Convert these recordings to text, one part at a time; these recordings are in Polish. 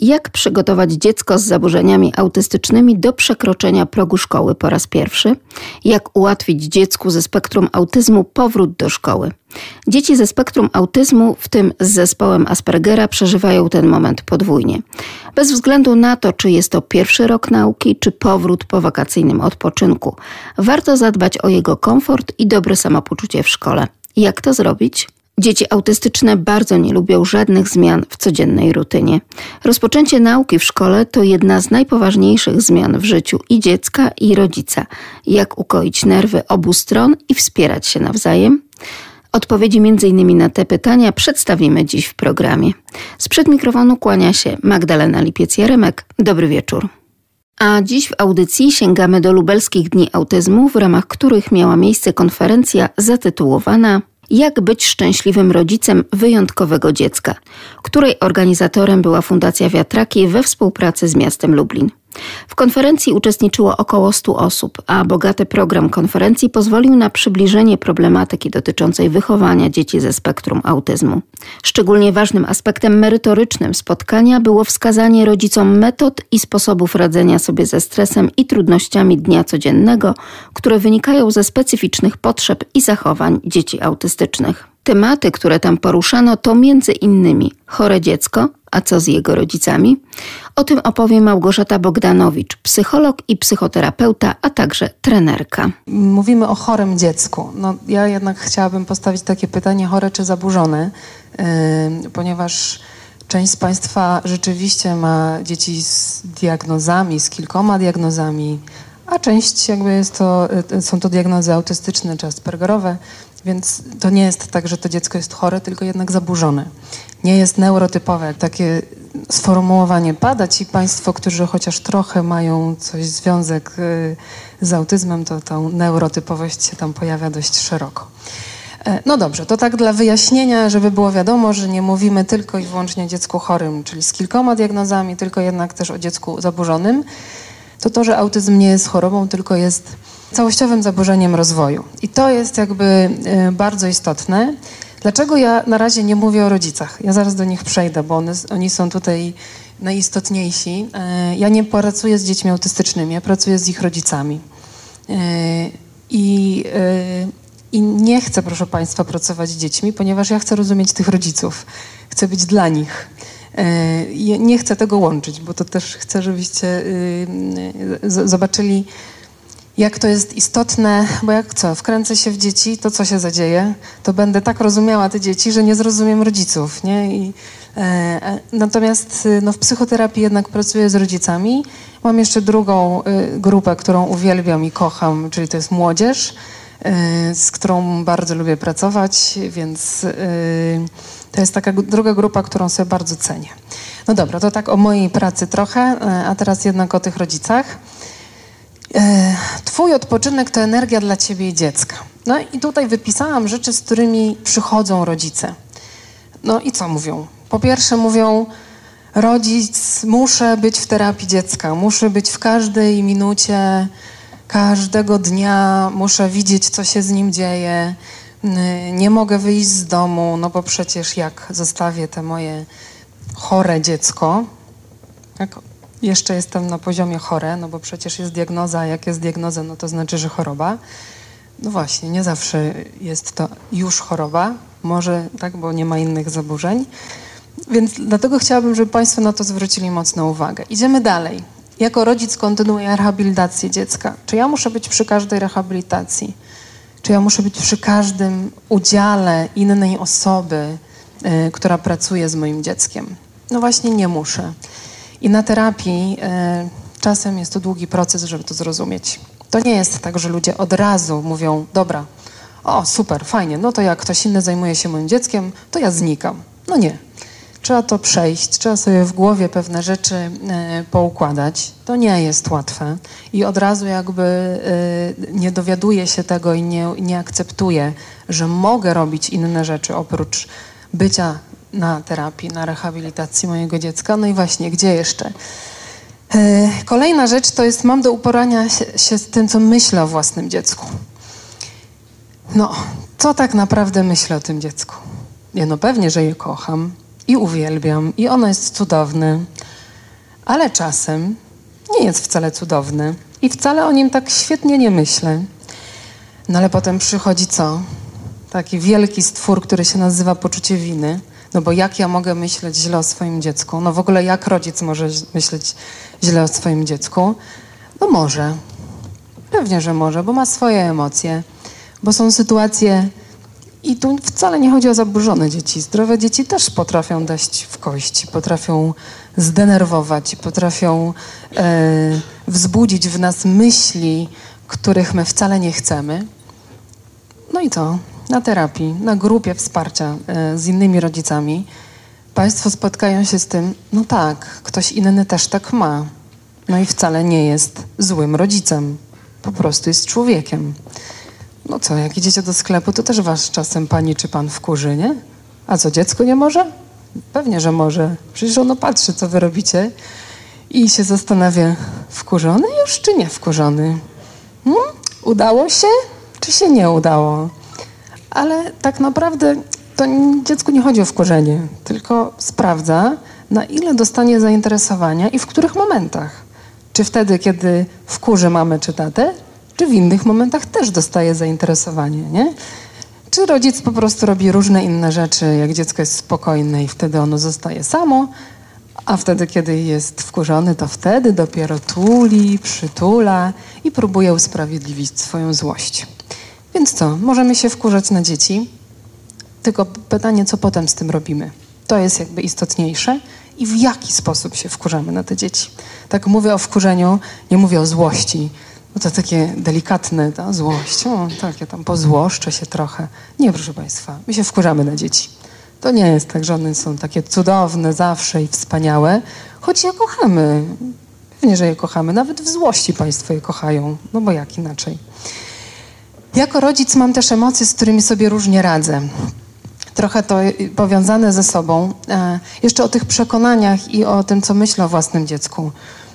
Jak przygotować dziecko z zaburzeniami autystycznymi do przekroczenia progu szkoły po raz pierwszy? Jak ułatwić dziecku ze spektrum autyzmu powrót do szkoły? Dzieci ze spektrum autyzmu, w tym z zespołem Aspergera, przeżywają ten moment podwójnie. Bez względu na to, czy jest to pierwszy rok nauki, czy powrót po wakacyjnym odpoczynku, warto zadbać o jego komfort i dobre samopoczucie w szkole. Jak to zrobić? Dzieci autystyczne bardzo nie lubią żadnych zmian w codziennej rutynie. Rozpoczęcie nauki w szkole to jedna z najpoważniejszych zmian w życiu i dziecka, i rodzica. Jak ukoić nerwy obu stron i wspierać się nawzajem? Odpowiedzi m.in. na te pytania przedstawimy dziś w programie. Sprzed mikrofonu kłania się Magdalena Lipiec-Jaremek. Dobry wieczór. A dziś w audycji sięgamy do lubelskich dni autyzmu, w ramach których miała miejsce konferencja zatytułowana jak być szczęśliwym rodzicem wyjątkowego dziecka, której organizatorem była Fundacja Wiatraki we współpracy z miastem Lublin. W konferencji uczestniczyło około 100 osób, a bogaty program konferencji pozwolił na przybliżenie problematyki dotyczącej wychowania dzieci ze spektrum autyzmu. Szczególnie ważnym aspektem merytorycznym spotkania było wskazanie rodzicom metod i sposobów radzenia sobie ze stresem i trudnościami dnia codziennego, które wynikają ze specyficznych potrzeb i zachowań dzieci autystycznych. Tematy, które tam poruszano, to między innymi chore dziecko, a co z jego rodzicami? O tym opowie Małgorzata Bogdanowicz, psycholog i psychoterapeuta, a także trenerka. Mówimy o chorym dziecku. No, ja jednak chciałabym postawić takie pytanie: chore czy zaburzone? Yy, ponieważ część z Państwa rzeczywiście ma dzieci z diagnozami, z kilkoma diagnozami, a część jakby jest to, y, są to diagnozy autystyczne czy aspergerowe. Więc to nie jest tak, że to dziecko jest chore, tylko jednak zaburzone. Nie jest neurotypowe. Takie sformułowanie pada ci Państwo, którzy chociaż trochę mają coś związek y, z autyzmem, to tą neurotypowość się tam pojawia dość szeroko. E, no dobrze, to tak dla wyjaśnienia, żeby było wiadomo, że nie mówimy tylko i wyłącznie o dziecku chorym, czyli z kilkoma diagnozami, tylko jednak też o dziecku zaburzonym. To to, że autyzm nie jest chorobą, tylko jest całościowym zaburzeniem rozwoju. I to jest jakby e, bardzo istotne. Dlaczego ja na razie nie mówię o rodzicach? Ja zaraz do nich przejdę, bo one, oni są tutaj najistotniejsi. E, ja nie pracuję z dziećmi autystycznymi, ja pracuję z ich rodzicami. E, I, I nie chcę, proszę Państwa, pracować z dziećmi, ponieważ ja chcę rozumieć tych rodziców. Chcę być dla nich. Nie chcę tego łączyć, bo to też chcę, żebyście zobaczyli jak to jest istotne, bo jak co, wkręcę się w dzieci, to co się zadzieje? To będę tak rozumiała te dzieci, że nie zrozumiem rodziców, nie? I, e, e natomiast y, no, w psychoterapii jednak pracuję z rodzicami. Mam jeszcze drugą y, grupę, którą uwielbiam i kocham, czyli to jest młodzież, y, z którą bardzo lubię pracować, więc to jest taka druga grupa, którą sobie bardzo cenię. No dobra, to tak o mojej pracy trochę, e, a teraz jednak o tych rodzicach. E, twój odpoczynek to energia dla ciebie i dziecka. No i tutaj wypisałam rzeczy, z którymi przychodzą rodzice. No i co mówią? Po pierwsze mówią, rodzic, muszę być w terapii dziecka, muszę być w każdej minucie, każdego dnia, muszę widzieć, co się z nim dzieje. Nie mogę wyjść z domu, no bo przecież jak zostawię te moje chore dziecko, tak, jeszcze jestem na poziomie chore, no bo przecież jest diagnoza, a jak jest diagnoza, no to znaczy, że choroba. No właśnie, nie zawsze jest to już choroba, może tak, bo nie ma innych zaburzeń. Więc dlatego chciałabym, żeby Państwo na to zwrócili mocną uwagę. Idziemy dalej. Jako rodzic kontynuuję rehabilitację dziecka. Czy ja muszę być przy każdej rehabilitacji? Czy ja muszę być przy każdym udziale innej osoby, y, która pracuje z moim dzieckiem? No właśnie nie muszę. I na terapii e, czasem jest to długi proces, żeby to zrozumieć. To nie jest tak, że ludzie od razu mówią, dobra, o super, fajnie, no to jak ktoś inny zajmuje się moim dzieckiem, to ja znikam. No nie. Trzeba to przejść, trzeba sobie w głowie pewne rzeczy e, poukładać. To nie jest łatwe i od razu jakby e, nie dowiaduję się tego i nie, nie akceptuję, że mogę robić inne rzeczy oprócz bycia na terapii, na rehabilitacji mojego dziecka. No i właśnie, gdzie jeszcze? E, kolejna rzecz to jest, mam do uporania się, z tym, co myślę o własnym dziecku. No, co tak naprawdę myślę o tym dziecku? Ja no pewnie, że je kocham i uwielbiam i ono jest cudowne ale czasem nie jest wcale cudowny i wcale o nim tak świetnie nie myślę. No ale potem przychodzi co? Taki wielki stwór, który się nazywa poczucie winy. No bo jak ja mogę myśleć źle o swoim dziecku? No w ogóle jak rodzic może myśleć źle o swoim dziecku? No może. Pewnie, że może, bo ma swoje emocje. Bo są sytuacje, i tu wcale nie chodzi o zaburzone dzieci. Zdrowe dzieci też potrafią dać w kości, potrafią zdenerwować, potrafią e, wzbudzić w nas myśli, których my wcale nie chcemy. No i to na terapii, na grupie wsparcia e, z innymi rodzicami. Państwo spotkają się z tym, no tak, ktoś inny też tak ma. No i wcale nie jest złym rodzicem, po prostu jest człowiekiem. No co, jak idziecie do sklepu, to też was czasem pani czy pan wkurzy, nie? A co, dziecko nie może? Pewnie, że może. Przecież ono patrzy, co wy robicie i się zastanawia, wkurzony już czy nie wkurzony? Hmm? Udało się, czy się nie udało? Ale tak naprawdę to dziecku nie chodzi o wkurzenie, tylko sprawdza, na ile dostanie zainteresowania i w których momentach. Czy wtedy, kiedy wkurzy mamę czy tatę, czy w innych momentach też dostaje zainteresowanie, nie? Czy rodzic po prostu robi różne inne rzeczy, jak dziecko jest spokojne i wtedy ono zostaje samo, a wtedy, kiedy jest wkurzony, to wtedy dopiero tuli, przytula i próbuje usprawiedliwić swoją złość. Więc co, możemy się wkurzać na dzieci, tylko pytanie, co potem z tym robimy. To jest jakby istotniejsze i w jaki sposób się wkurzamy na te dzieci. Tak mówię o wkurzeniu, nie mówię o złości, no to takie delikatne, ta złość. O, tak, ja tam pozłoszczę się trochę. Nie, proszę Państwa, my się wkurzamy na dzieci. To nie jest tak, że one są takie cudowne zawsze i wspaniałe, choć je kochamy. Pewnie, że je kochamy. Nawet w złości Państwo je kochają. No bo jak inaczej? Jako rodzic mam też emocje, z którymi sobie różnie radzę. Trochę to powiązane ze sobą. E, jeszcze o tych przekonaniach i o tym, co myślę o własnym dziecku.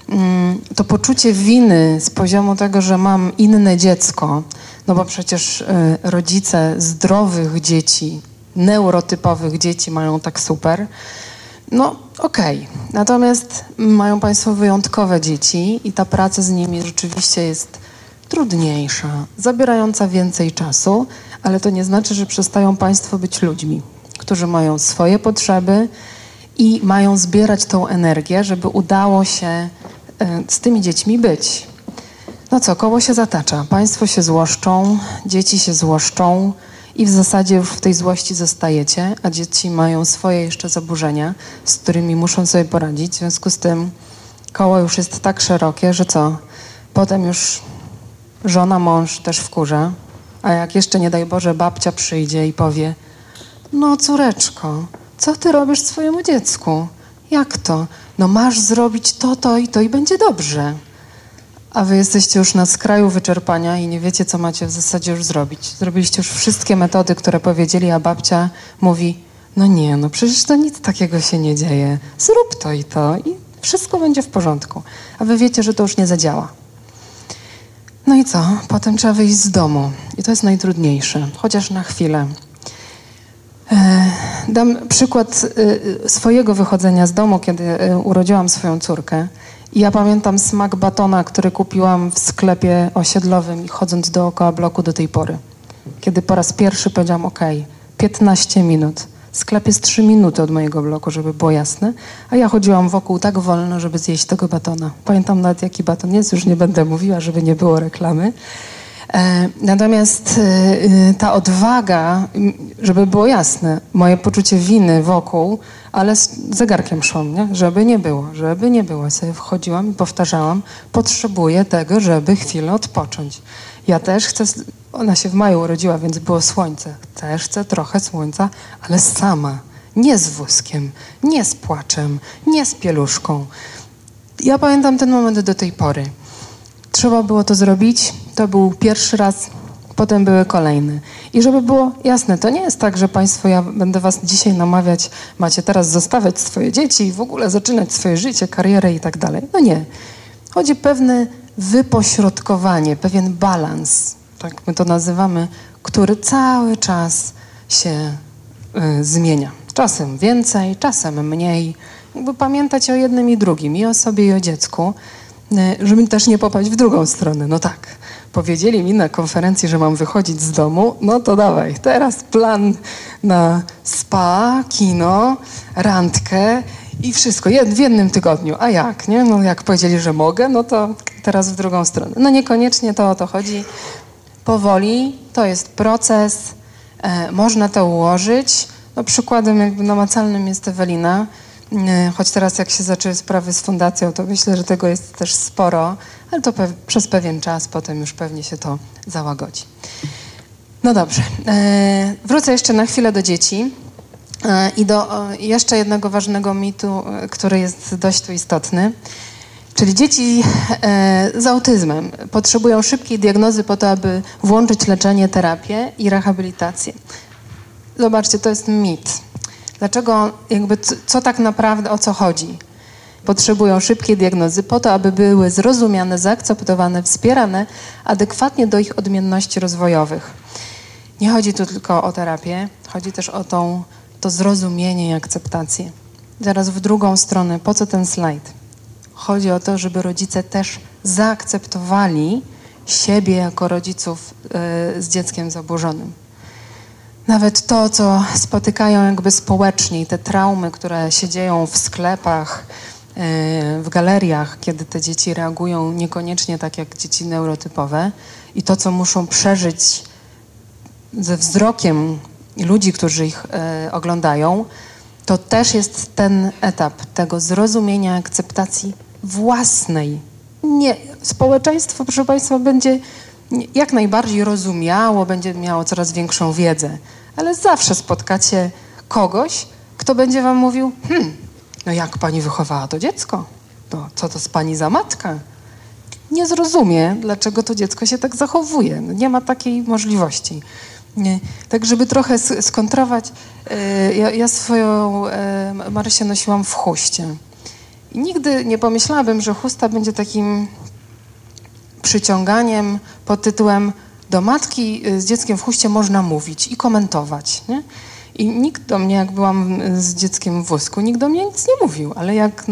Mm, to poczucie winy z poziomu tego, że mam inne dziecko, no bo przecież y, rodzice zdrowych dzieci, neurotypowych dzieci mają tak super. No okej, okay. natomiast mają Państwo wyjątkowe dzieci i ta praca z nimi rzeczywiście jest trudniejsza, zabierająca więcej czasu, ale to nie znaczy, że przestają Państwo być ludźmi, którzy mają swoje potrzeby i mają zbierać tą energię, żeby udało się E, z tymi dziećmi być. No co, koło się zatacza. Państwo się złoszczą, dzieci się złoszczą i w zasadzie już w tej złości zostajecie, a dzieci mają swoje jeszcze zaburzenia, z którymi muszą sobie poradzić. W związku z tym koło już jest tak szerokie, że co? Potem już żona, mąż też wkurza, a jak jeszcze nie daj Boże babcia przyjdzie i powie no córeczko, co ty robisz swojemu dziecku? Jak to? No masz zrobić to, to i to i będzie dobrze. A wy jesteście już na skraju wyczerpania i nie wiecie, co macie w zasadzie już zrobić. Zrobiliście już wszystkie metody, które powiedzieli, a babcia mówi, no nie, no przecież to nic takiego się nie dzieje. Zrób to i to i wszystko będzie w porządku. A wy wiecie, że to już nie zadziała. No i co? Potem trzeba wyjść z domu. I to jest najtrudniejsze, chociaż na chwilę. E, dam przykład e, swojego wychodzenia z domu, kiedy e, urodziłam swoją córkę. Ja pamiętam smak batona, który kupiłam w sklepie osiedlowym i chodząc dookoła bloku do tej pory. Kiedy po raz pierwszy powiedziałam, ok, 15 minut. Sklep jest 3 minuty od mojego bloku, żeby było jasne. A ja chodziłam wokół tak wolno, żeby zjeść tego batona. Pamiętam nawet jaki baton jest, już nie będę mówiła, żeby nie było reklamy. E, natomiast e, e, ta odwaga, żeby było jasne, moje poczucie winy wokół, ale z zegarkiem szłam, nie? żeby nie było, żeby nie było. Sobie wchodziłam i powtarzałam, potrzebuję tego, żeby chwilę odpocząć. Ja też chcę, ona się w maju urodziła, więc było słońce. Też chcę trochę słońca, ale sama, nie z wózkiem, nie z płaczem, nie z pieluszką. Ja pamiętam ten moment do tej pory. Trzeba było to zrobić. To był pierwszy raz, potem były kolejne. I żeby było jasne, to nie jest tak, że Państwo, ja będę Was dzisiaj namawiać, macie teraz zostawiać swoje dzieci i w ogóle zaczynać swoje życie, karierę i tak dalej. No nie. Chodzi pewne wypośrodkowanie, pewien balans, tak my to nazywamy, który cały czas się y, zmienia. Czasem więcej, czasem mniej jakby pamiętać o jednym i drugim, i o sobie, i o dziecku, y, żeby też nie popaść w drugą stronę. No tak, powiedzieli mi na konferencji, że mam wychodzić z domu, no to dawaj, teraz plan na spa, kino, randkę i wszystko w jednym tygodniu. A jak, nie? No jak powiedzieli, że mogę, no to teraz w drugą stronę. No niekoniecznie to o to chodzi. Powoli, to jest proces, e, można to ułożyć. No przykładem jakby namacalnym jest Ewelina, e, choć teraz jak się zaczęły sprawy z fundacją, to myślę, że tego jest też sporo, ale to pe przez pewien czas potem już pewnie się to załagodzi. No dobrze, e, wrócę jeszcze na chwilę do dzieci. I do jeszcze jednego ważnego mitu, który jest dość tu istotny. Czyli dzieci e, z autyzmem potrzebują szybkiej diagnozy po to, aby włączyć leczenie, terapię i rehabilitację. Zobaczcie, to jest mit. Dlaczego, jakby, co tak naprawdę, o co chodzi? Potrzebują szybkiej diagnozy po to, aby były zrozumiane, zaakceptowane, wspierane adekwatnie do ich odmienności rozwojowych. Nie chodzi tu tylko o terapię, chodzi też o tą to zrozumienie i akceptację. Zaraz w drugą stronę, po co ten slajd? Chodzi o to, żeby rodzice też zaakceptowali siebie jako rodziców yy, z dzieckiem zaburzonym. Nawet to, co spotykają jakby społecznie, te traumy, które się dzieją w sklepach, yy, w galeriach, kiedy te dzieci reagują niekoniecznie tak jak dzieci neurotypowe i to, co muszą przeżyć ze wzrokiem ludzi, którzy ich e, oglądają, to też jest ten etap tego zrozumienia, akceptacji własnej. Nie, społeczeństwo, proszę Państwa, będzie jak najbardziej rozumiało, będzie miało coraz większą wiedzę, ale zawsze spotkacie kogoś, kto będzie Wam mówił: hmm, no jak Pani wychowała to dziecko? To, co to z Pani za matka? Nie zrozumie, dlaczego to dziecko się tak zachowuje. No, nie ma takiej możliwości. Nie. Tak, żeby trochę skontrować, e, ja, ja swoją e, Marysię nosiłam w chuście. Nigdy nie pomyślałabym, że chusta będzie takim przyciąganiem pod tytułem do matki e, z dzieckiem w chuście można mówić i komentować. Nie? I nikt do mnie, jak byłam z dzieckiem w wózku, nikt do mnie nic nie mówił, ale jak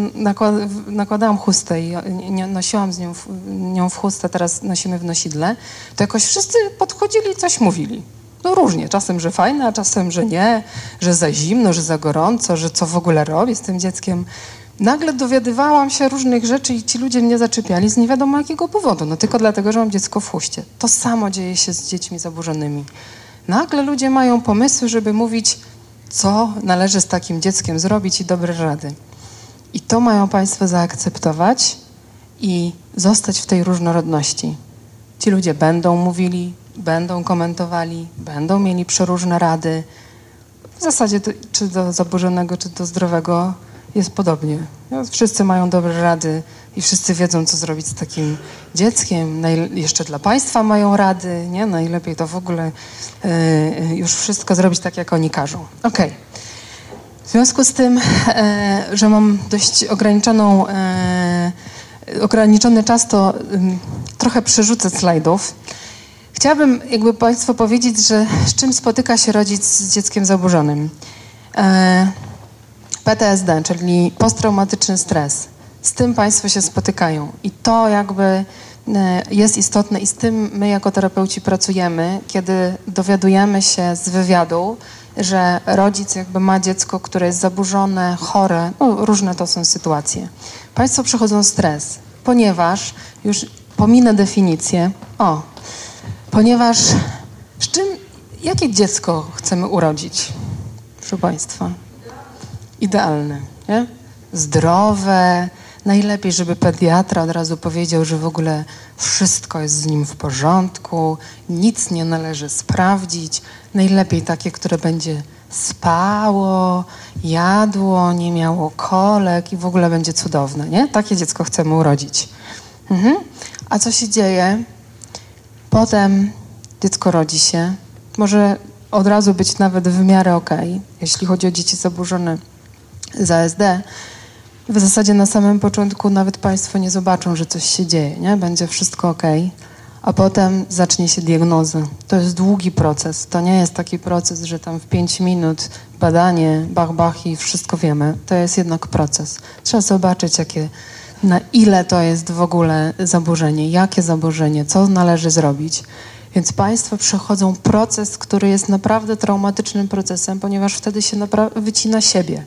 nakładałam chustę i nosiłam z nią, nią w chustę, teraz nosimy w nosidle, to jakoś wszyscy podchodzili i coś mówili. No różnie, czasem, że fajne, a czasem, że nie, że za zimno, że za gorąco, że co w ogóle robię z tym dzieckiem. Nagle dowiadywałam się różnych rzeczy i ci ludzie mnie zaczepiali z nie wiadomo jakiego powodu, no tylko dlatego, że mam dziecko w huście. To samo dzieje się z dziećmi zaburzonymi. Nagle ludzie mają pomysły, żeby mówić, co należy z takim dzieckiem zrobić i dobre rady. I to mają Państwo zaakceptować i zostać w tej różnorodności. Ci ludzie będą mówili, będą komentowali, będą mieli przeróżne rady. W zasadzie czy do zaburzonego, czy do zdrowego jest podobnie. Wszyscy mają dobre rady i wszyscy wiedzą, co zrobić z takim dzieckiem. jeszcze dla państwa mają rady, nie? Najlepiej to w ogóle y, już wszystko zrobić tak, jak oni każą. Okej. Okay. W związku z tym, e, że mam dość ograniczoną, e, ograniczony czas, to trochę przerzucę slajdów. Chciałabym jakby Państwu powiedzieć, że z czym spotyka się rodzic z dzieckiem zaburzonym. E, PTSD, czyli posttraumatyczny stres. Z tym Państwo się spotykają i to jakby e, jest istotne i z tym my jako terapeuci pracujemy, kiedy dowiadujemy się z wywiadu, że rodzic jakby ma dziecko, które jest zaburzone, chore, no różne to są sytuacje. Państwo przechodzą stres, ponieważ już pominę definicję. O, Ponieważ z czym, jakie dziecko chcemy urodzić, proszę Państwa? Idealne, nie? Zdrowe, najlepiej, żeby pediatra od razu powiedział, że w ogóle wszystko jest z nim w porządku, nic nie należy sprawdzić. Najlepiej takie, które będzie spało, jadło, nie miało kolek i w ogóle będzie cudowne, nie? Takie dziecko chcemy urodzić. Mhm. A co się dzieje, Potem dziecko rodzi się. Może od razu być nawet w miarę ok, jeśli chodzi o dzieci zaburzone z ASD. W zasadzie na samym początku nawet Państwo nie zobaczą, że coś się dzieje, nie? będzie wszystko ok, a potem zacznie się diagnoza. To jest długi proces. To nie jest taki proces, że tam w pięć minut badanie, bach, bach i wszystko wiemy. To jest jednak proces. Trzeba zobaczyć, jakie, na ile to jest w ogóle zaburzenie, jakie zaburzenie, co należy zrobić. Więc Państwo przechodzą proces, który jest naprawdę traumatycznym procesem, ponieważ wtedy się wycina siebie.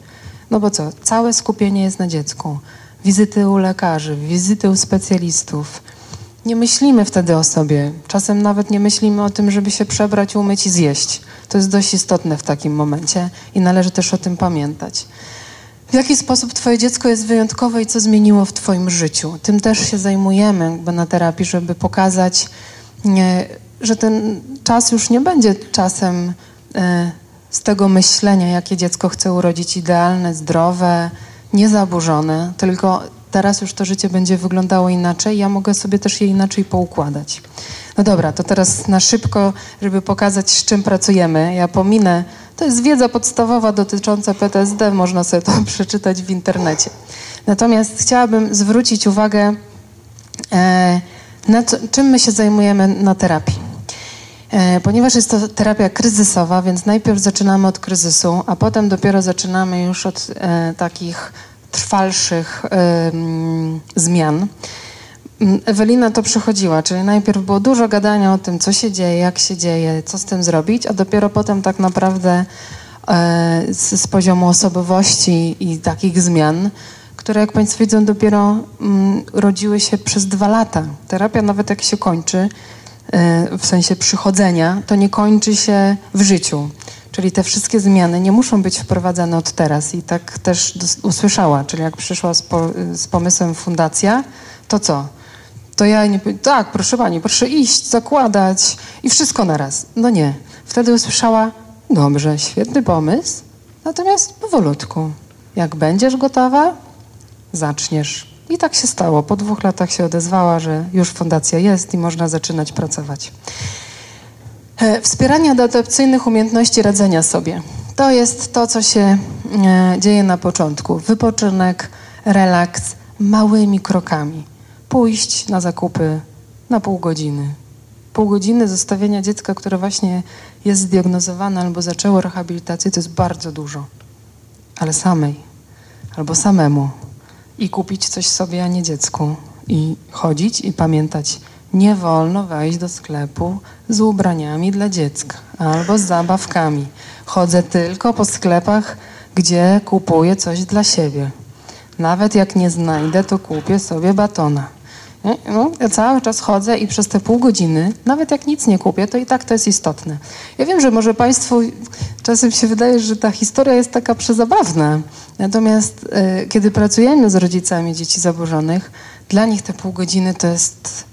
No bo co? Całe skupienie jest na dziecku. Wizyty u lekarzy, wizyty u specjalistów. Nie myślimy wtedy o sobie. Czasem nawet nie myślimy o tym, żeby się przebrać, umyć i zjeść. To jest dość istotne w takim momencie i należy też o tym pamiętać. W jaki sposób Twoje dziecko jest wyjątkowe i co zmieniło w Twoim życiu? Tym też się zajmujemy jakby na terapii, żeby pokazać, nie, że ten czas już nie będzie czasem e, z tego myślenia, jakie dziecko chce urodzić idealne, zdrowe, niezaburzone, tylko teraz już to życie będzie wyglądało inaczej, ja mogę sobie też je inaczej poukładać. No dobra, to teraz na szybko, żeby pokazać, z czym pracujemy. Ja pominę, to jest wiedza podstawowa dotycząca PTSD, można sobie to przeczytać w internecie. Natomiast chciałabym zwrócić uwagę, e, to, czym my się zajmujemy na terapii. E, ponieważ jest to terapia kryzysowa, więc najpierw zaczynamy od kryzysu, a potem dopiero zaczynamy już od e, takich trwalszych zmian. Mm, Ewelina to przechodziła, czyli najpierw było dużo gadania o tym, co się dzieje, jak się dzieje, co z tym zrobić, a dopiero potem tak naprawdę e, z, z poziomu osobowości i takich zmian, które jak Państwo widzą dopiero mm, rodziły się przez dwa lata. Terapia nawet jak się kończy, w sensie przychodzenia, to nie kończy się w życiu. Czyli te wszystkie zmiany nie muszą być wprowadzane od teraz. I tak też usłyszała, czyli jak przyszła z, po, z pomysłem fundacja, to co? To ja nie tak, proszę pani, proszę iść, zakładać i wszystko naraz. No nie. Wtedy usłyszała, dobrze, świetny pomysł, natomiast powolutku. Jak będziesz gotowa, zaczniesz. I tak się stało. Po dwóch latach się odezwała, że już fundacja jest i można zaczynać pracować. E, wspieranie adaptacyjnych umiejętności radzenia sobie. To jest to, co się e, dzieje na początku. Wypoczynek, relaks, małymi krokami. Pójść na zakupy na pół godziny. Pół godziny zostawienia dziecka, które właśnie jest zdiagnozowane albo zaczęło rehabilitację, to jest bardzo dużo. Ale samej albo samemu. I kupić coś sobie, a nie dziecku. I chodzić i pamiętać, nie wolno wejść do sklepu z ubraniami dla dziecka albo z zabawkami. Chodzę tylko po sklepach, gdzie kupuję coś dla siebie. Nawet jak nie znajdę, to kupię sobie batona. No, ja cały czas chodzę i przez te pół godziny, nawet jak nic nie kupię, to i tak to jest istotne. Ja wiem, że może Państwu czasem się wydaje, że ta historia jest taka przezabawna. Natomiast y, kiedy pracujemy z rodzicami dzieci zaburzonych, dla nich te pół godziny to jest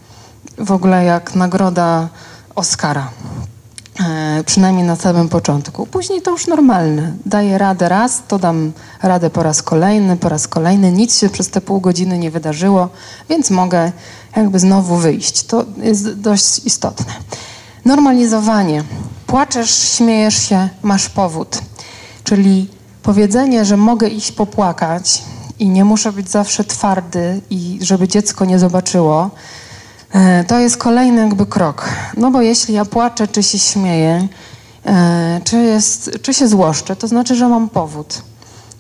w ogóle jak nagroda Oscara. E, przynajmniej na samym początku. Później to już normalne. Daję radę raz, to dam radę po raz kolejny, po raz kolejny. Nic się przez te pół godziny nie wydarzyło, więc mogę jakby znowu wyjść. To jest dość istotne. Normalizowanie. Płaczesz, śmiejesz się, masz powód. Czyli powiedzenie, że mogę iść popłakać i nie muszę być zawsze twardy i żeby dziecko nie zobaczyło, to jest kolejny jakby krok. No bo jeśli ja płaczę, czy się śmieję, e, czy, jest, czy się złoszczę, to znaczy, że mam powód.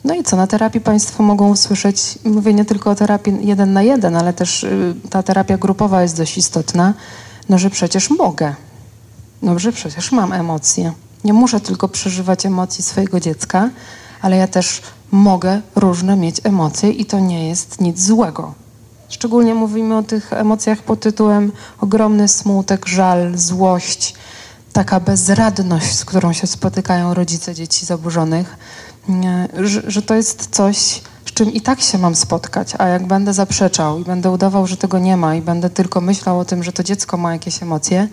No i co, na terapii Państwo mogą usłyszeć, mówię nie tylko o terapii jeden na jeden, ale też y, ta terapia grupowa jest dość istotna, no że przecież mogę. No że przecież mam emocje. Nie muszę tylko przeżywać emocji swojego dziecka, ale ja też mogę różne mieć emocje i to nie jest nic złego. Szczególnie mówimy o tych emocjach pod tytułem ogromny smutek, żal, złość, taka bezradność, z którą się spotykają rodzice dzieci zaburzonych, że, że to jest coś, z czym i tak się mam spotkać, a jak będę zaprzeczał i będę udawał, że tego nie ma i będę tylko myślał o tym, że to dziecko ma jakieś emocje,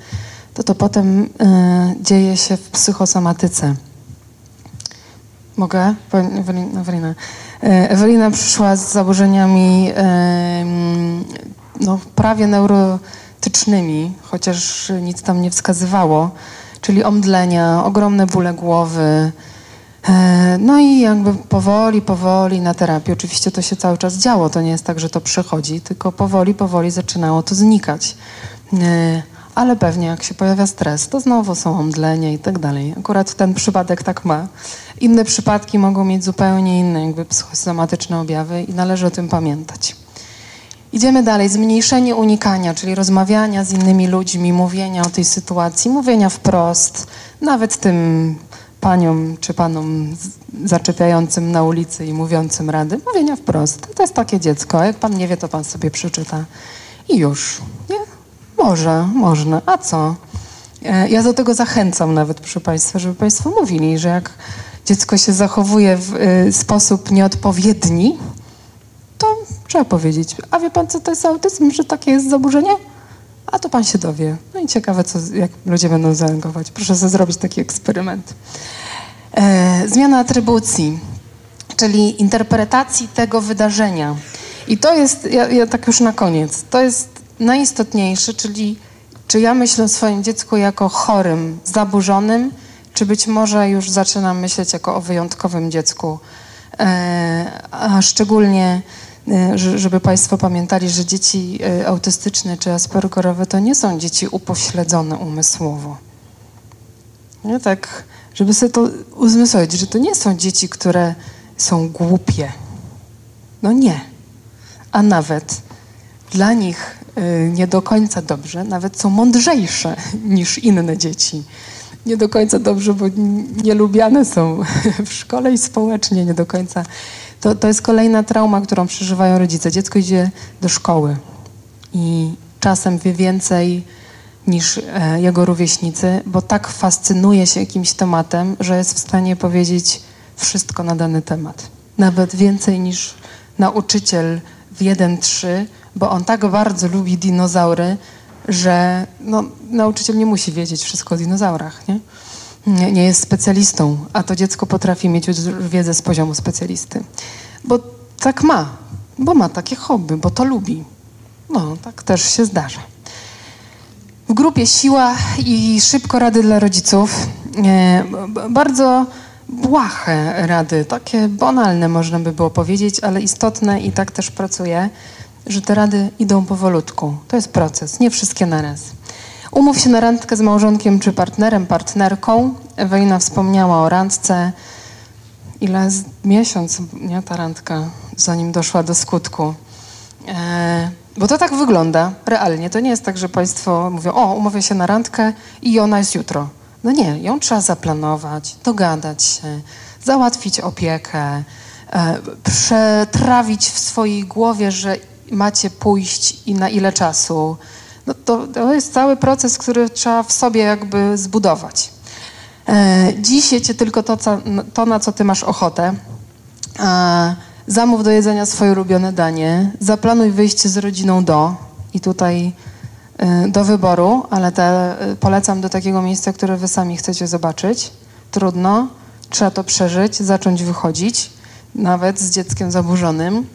to to potem y, dzieje się w psychosomatyce. Mogę? Ewelina. E, Ewelina przyszła z zaburzeniami no, prawie neurotycznymi, chociaż nic tam nie wskazywało, czyli omdlenia, ogromne bóle głowy. E, no i jakby powoli, powoli na terapii, oczywiście to się cały czas działo, to nie jest tak, że to przychodzi, tylko powoli, powoli zaczynało to znikać. E, ale pewnie jak się pojawia stres, to znowu są omdlenia i tak dalej. Akurat ten przypadek tak ma. Inne przypadki mogą mieć zupełnie inne jakby psychosomatyczne objawy i należy o tym pamiętać. Idziemy dalej. Zmniejszenie unikania, czyli rozmawiania z innymi ludźmi, mówienia o tej sytuacji, mówienia wprost, nawet tym paniom czy panom zaczepiającym na ulicy i mówiącym rady, mówienia wprost. To jest takie dziecko. Jak pan nie wie, to pan sobie przeczyta. I już. Nie? Może, można. A co? E, ja do tego zachęcam nawet, proszę Państwa, żeby Państwo mówili, że jak dziecko się zachowuje w y, sposób nieodpowiedni, to trzeba powiedzieć, a wie Pan, co to jest autyzm, że takie jest zaburzenie? A to Pan się dowie. No i ciekawe, co, jak ludzie będą zareagować. Proszę sobie zrobić taki eksperyment. E, zmiana atrybucji, czyli interpretacji tego wydarzenia. I to jest, ja, ja tak już na koniec, to jest najistotniejsze, czyli czy ja myślę o swoim dziecku jako chorym, zaburzonym, czy być może już zaczynam myśleć jako o wyjątkowym dziecku. E, a szczególnie, e, żeby Państwo pamiętali, że dzieci e, autystyczne czy aspergerowe to nie są dzieci upośledzone umysłowo. Nie tak, żeby sobie to uzmysłowić, że to nie są dzieci, które są głupie. No nie. A nawet dla nich nie do końca dobrze, nawet są mądrzejsze niż inne dzieci nie do końca dobrze, bo nielubiane są w szkole i społecznie nie do końca. To, to jest kolejna trauma, którą przeżywają rodzice. Dziecko idzie do szkoły i czasem wie więcej niż e, jego rówieśnicy, bo tak fascynuje się jakimś tematem, że jest w stanie powiedzieć wszystko na dany temat. Nawet więcej niż nauczyciel w 1-3, bo on tak bardzo lubi dinozaury, że no, nauczyciel nie musi wiedzieć wszystko o dinozaurach, nie? nie? Nie jest specjalistą, a to dziecko potrafi mieć wiedzę z poziomu specjalisty. Bo tak ma, bo ma takie hobby, bo to lubi. No, tak też się zdarza. W grupie Siła i szybko rady dla rodziców. E, bardzo błahe rady, takie banalne można by było powiedzieć, ale istotne i tak też pracuję że te rady idą powolutku. To jest proces, nie wszystkie naraz. Umów się na randkę z małżonkiem czy partnerem, partnerką. Ewelina wspomniała o randce. Ile z miesiąc, nie ta randka, zanim doszła do skutku. E, bo to tak wygląda realnie. To nie jest tak, że Państwo mówią, o, umówię się na randkę i ona jest jutro. No nie, ją trzeba zaplanować, dogadać się, załatwić opiekę, e, przetrawić w swojej głowie, że macie pójść i na ile czasu. No to, to jest cały proces, który trzeba w sobie jakby zbudować. E, dziś jecie tylko to, co, to, na co ty masz ochotę. E, zamów do jedzenia swoje ulubione danie. Zaplanuj wyjście z rodziną do. I tutaj e, do wyboru, ale te, e, polecam do takiego miejsca, które wy sami chcecie zobaczyć. Trudno, trzeba to przeżyć, zacząć wychodzić, nawet z dzieckiem zaburzonym.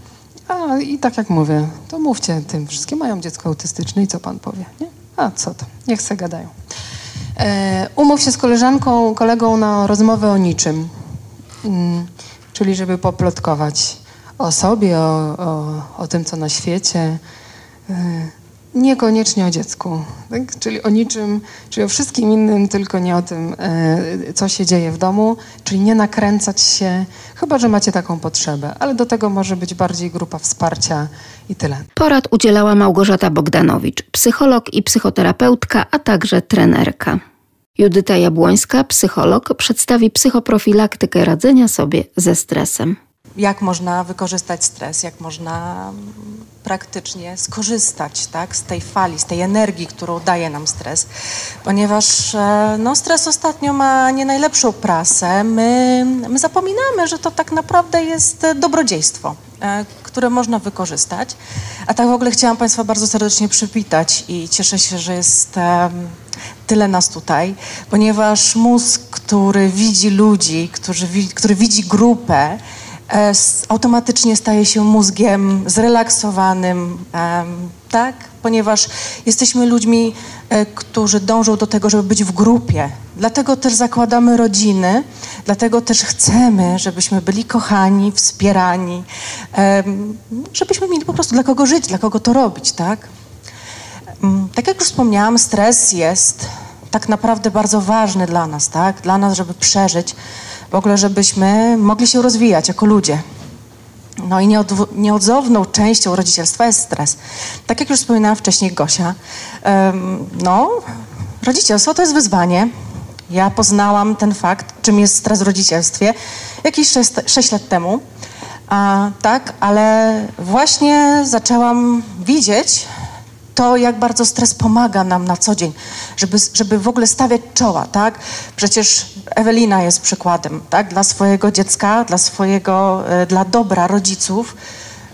A i tak jak mówię, to mówcie tym. Wszystkie mają dziecko autystyczne i co pan powie? Nie? A co to? Niech se gadają. E, umów się z koleżanką, kolegą na rozmowę o niczym. Mm, czyli żeby poplotkować o sobie, o, o, o tym, co na świecie. E, Niekoniecznie o dziecku, tak? czyli o niczym, czyli o wszystkim innym, tylko nie o tym, e, co się dzieje w domu, czyli nie nakręcać się, chyba że macie taką potrzebę, ale do tego może być bardziej grupa wsparcia i tyle. Porad udzielała Małgorzata Bogdanowicz, psycholog i psychoterapeutka, a także trenerka. Judyta Jabłońska, psycholog, przedstawi psychoprofilaktykę radzenia sobie ze stresem jak można wykorzystać stres, jak można praktycznie skorzystać tak, z tej fali, z tej energii, którą daje nam stres, ponieważ e, no, stres ostatnio ma nie najlepszą prasę. My, my zapominamy, że to tak naprawdę jest dobrodziejstwo, e, które można wykorzystać. A tak w ogóle chciałam Państwa bardzo serdecznie przywitać i cieszę się, że jest tyle nas tutaj, ponieważ mózg, który widzi ludzi, który, który widzi grupę, E, automatycznie staje się mózgiem zrelaksowanym, tak? Ponieważ jesteśmy ludźmi, e, którzy dążą do tego, żeby być w grupie. Dlatego też zakładamy rodziny, dlatego też chcemy, żebyśmy byli kochani, wspierani, żebyśmy mieli po prostu dla kogo żyć, dla kogo to robić, tak? Mm, Tak jak już wspomniałam, stres jest tak naprawdę bardzo ważny dla nas, tak? Dla nas, żeby przeżyć, w ogóle, żebyśmy mogli się rozwijać jako ludzie. No i nieodzowną częścią rodzicielstwa jest stres. Tak jak już wspominałam wcześniej Gosia, no, rodzicielstwo to jest wyzwanie. Ja poznałam ten fakt, czym jest stres w rodzicielstwie jakieś 6, 6 lat temu. A, tak, ale właśnie zaczęłam widzieć, to, jak bardzo stres pomaga nam na co dzień, żeby, żeby w ogóle stawiać czoła, tak? Przecież Ewelina jest przykładem, tak? Dla swojego dziecka, dla swojego, e, dla dobra rodziców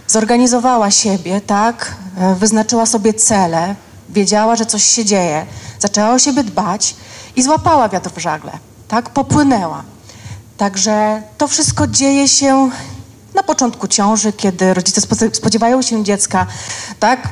zorganizowała siebie, tak? E, wyznaczyła sobie cele, wiedziała, że coś się dzieje, zaczęła o siebie dbać i złapała wiatr w żagle, tak? Popłynęła. Także to wszystko dzieje się na początku ciąży, kiedy rodzice spodziewają się dziecka, tak?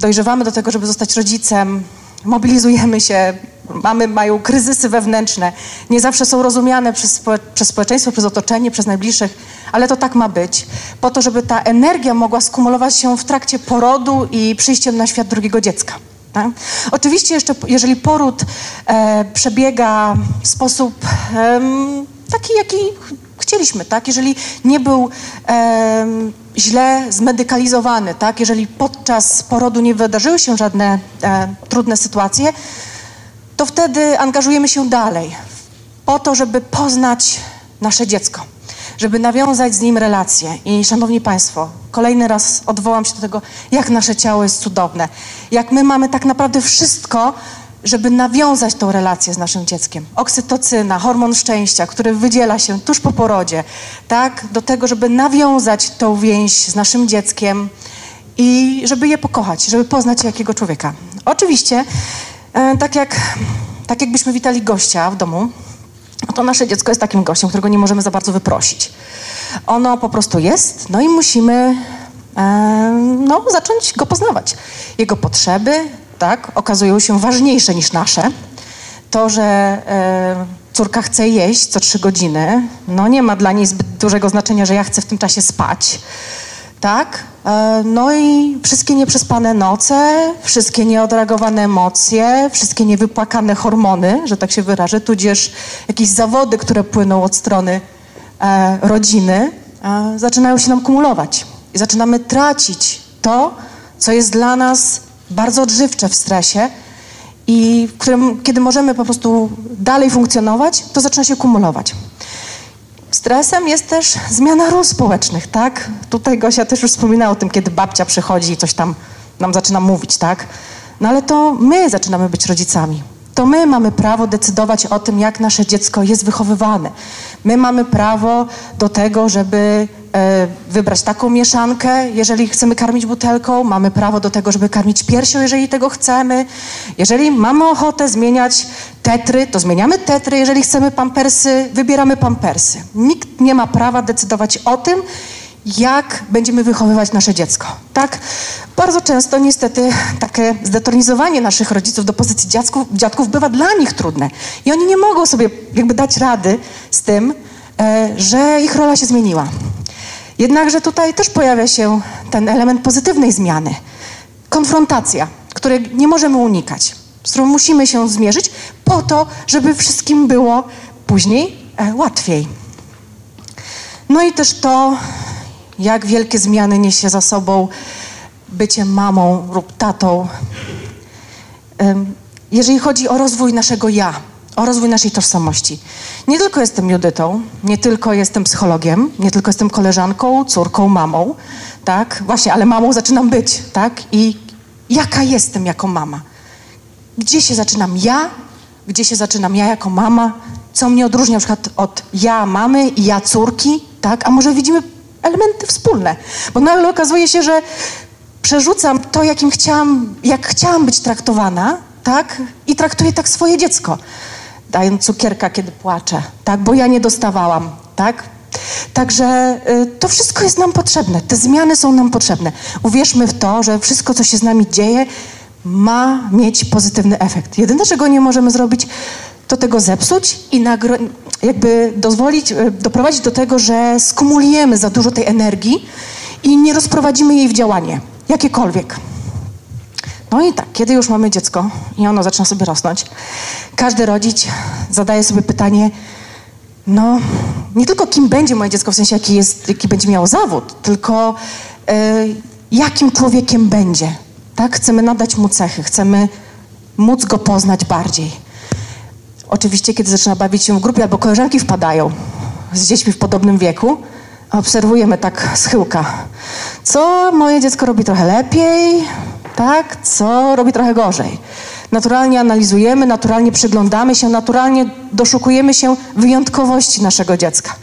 Dojrzewamy do tego, żeby zostać rodzicem, mobilizujemy się, mamy mają kryzysy wewnętrzne, nie zawsze są rozumiane przez, przez społeczeństwo, przez otoczenie, przez najbliższych, ale to tak ma być, po to, żeby ta energia mogła skumulować się w trakcie porodu i przyjściem na świat drugiego dziecka. Tak? Oczywiście jeszcze, jeżeli poród e, przebiega w sposób e, taki, jaki chcieliśmy, tak? Jeżeli nie był e, źle zmedykalizowany, tak? Jeżeli podczas porodu nie wydarzyły się żadne e, trudne sytuacje, to wtedy angażujemy się dalej po to, żeby poznać nasze dziecko, żeby nawiązać z nim relacje. I szanowni Państwo, kolejny raz odwołam się do tego, jak nasze ciało jest cudowne, jak my mamy tak naprawdę wszystko, żeby nawiązać tą relację z naszym dzieckiem. Oksytocyna, hormon szczęścia, który wydziela się tuż po porodzie, tak, do tego, żeby nawiązać tą więź z naszym dzieckiem i żeby je pokochać, żeby poznać jakiego człowieka. Oczywiście, e, tak, jak, tak jakbyśmy witali gościa w domu, to nasze dziecko jest takim gościem, którego nie możemy za bardzo wyprosić. Ono po prostu jest, no i musimy e, no, zacząć go poznawać. Jego potrzeby, tak, okazują się ważniejsze niż nasze. To, że e, córka chce jeść co trzy godziny, no nie ma dla niej zbyt dużego znaczenia, że ja chcę w tym czasie spać. Tak? E, no i wszystkie nieprzespane noce, wszystkie nieodreagowane emocje, wszystkie niewypłakane hormony, że tak się wyrażę, tudzież jakieś zawody, które płyną od strony e, rodziny, zaczynają się nam kumulować. I zaczynamy tracić to, co jest dla nas bardzo odżywcze w stresie i w którym, kiedy możemy po prostu dalej funkcjonować, to zaczyna się kumulować. Stresem jest też zmiana ról społecznych, tak? Tutaj Gosia też już wspominała o tym, kiedy babcia przychodzi i coś tam nam zaczyna mówić, tak? No ale to my zaczynamy być rodzicami. To my mamy prawo decydować o tym, jak nasze dziecko jest wychowywane. My mamy prawo do tego, żeby wybrać taką mieszankę, jeżeli chcemy karmić butelką, mamy prawo do tego, żeby karmić piersią, jeżeli tego chcemy. Jeżeli mamy ochotę zmieniać tetry, to zmieniamy tetry, jeżeli chcemy pampersy, wybieramy pampersy. Nikt nie ma prawa decydować o tym, jak będziemy wychowywać nasze dziecko. Tak? Bardzo często niestety takie zdetronizowanie naszych rodziców do pozycji dziadków, dziadków bywa dla nich trudne. I oni nie mogą sobie jakby dać rady z tym, e, że ich rola się zmieniła. Jednakże tutaj też pojawia się ten element pozytywnej zmiany. Konfrontacja, której nie możemy unikać, z którą musimy się zmierzyć po to, żeby wszystkim było później e, łatwiej. No i też to, jak wielkie zmiany niesie za sobą bycie mamą lub tatą. Jeżeli chodzi o rozwój naszego ja, o rozwój naszej tożsamości. Nie tylko jestem Judytą, nie tylko jestem psychologiem, nie tylko jestem koleżanką, córką, mamą, tak? Właśnie, ale mamą zaczynam być, tak? I jaka jestem jako mama? Gdzie się zaczynam ja? Gdzie się zaczynam ja jako mama? Co mnie odróżnia na przykład od ja mamy i ja córki, tak? A może widzimy elementy wspólne? Bo nagle okazuje się, że przerzucam to, jakim chciałam, jak chciałam być traktowana, tak? I traktuję tak swoje dziecko dając cukierka, kiedy płaczę, tak? Bo ja nie dostawałam, tak? Także y, to wszystko jest nam potrzebne. Te zmiany są nam potrzebne. Uwierzmy w to, że wszystko, co się z nami dzieje, ma mieć pozytywny efekt. Jedyne, czego nie możemy zrobić, to tego zepsuć i jakby dozwolić, y, doprowadzić do tego, że skumulujemy za dużo tej energii i nie rozprowadzimy jej w działanie, jakiekolwiek. No i tak, kiedy już mamy dziecko i ono zaczyna sobie rosnąć, każdy rodzic zadaje sobie pytanie, no nie tylko kim będzie moje dziecko, w sensie jaki, jest, jaki będzie miało zawód, tylko y, jakim człowiekiem będzie. Tak? Chcemy nadać mu cechy, chcemy móc go poznać bardziej. Oczywiście, kiedy zaczyna bawić się w grupie albo koleżanki wpadają z dziećmi w podobnym wieku, obserwujemy tak schyłka. Co moje dziecko robi trochę lepiej, tak? Co robi trochę gorzej. Naturalnie analizujemy, naturalnie przyglądamy się, naturalnie doszukujemy się wyjątkowości naszego dziecka.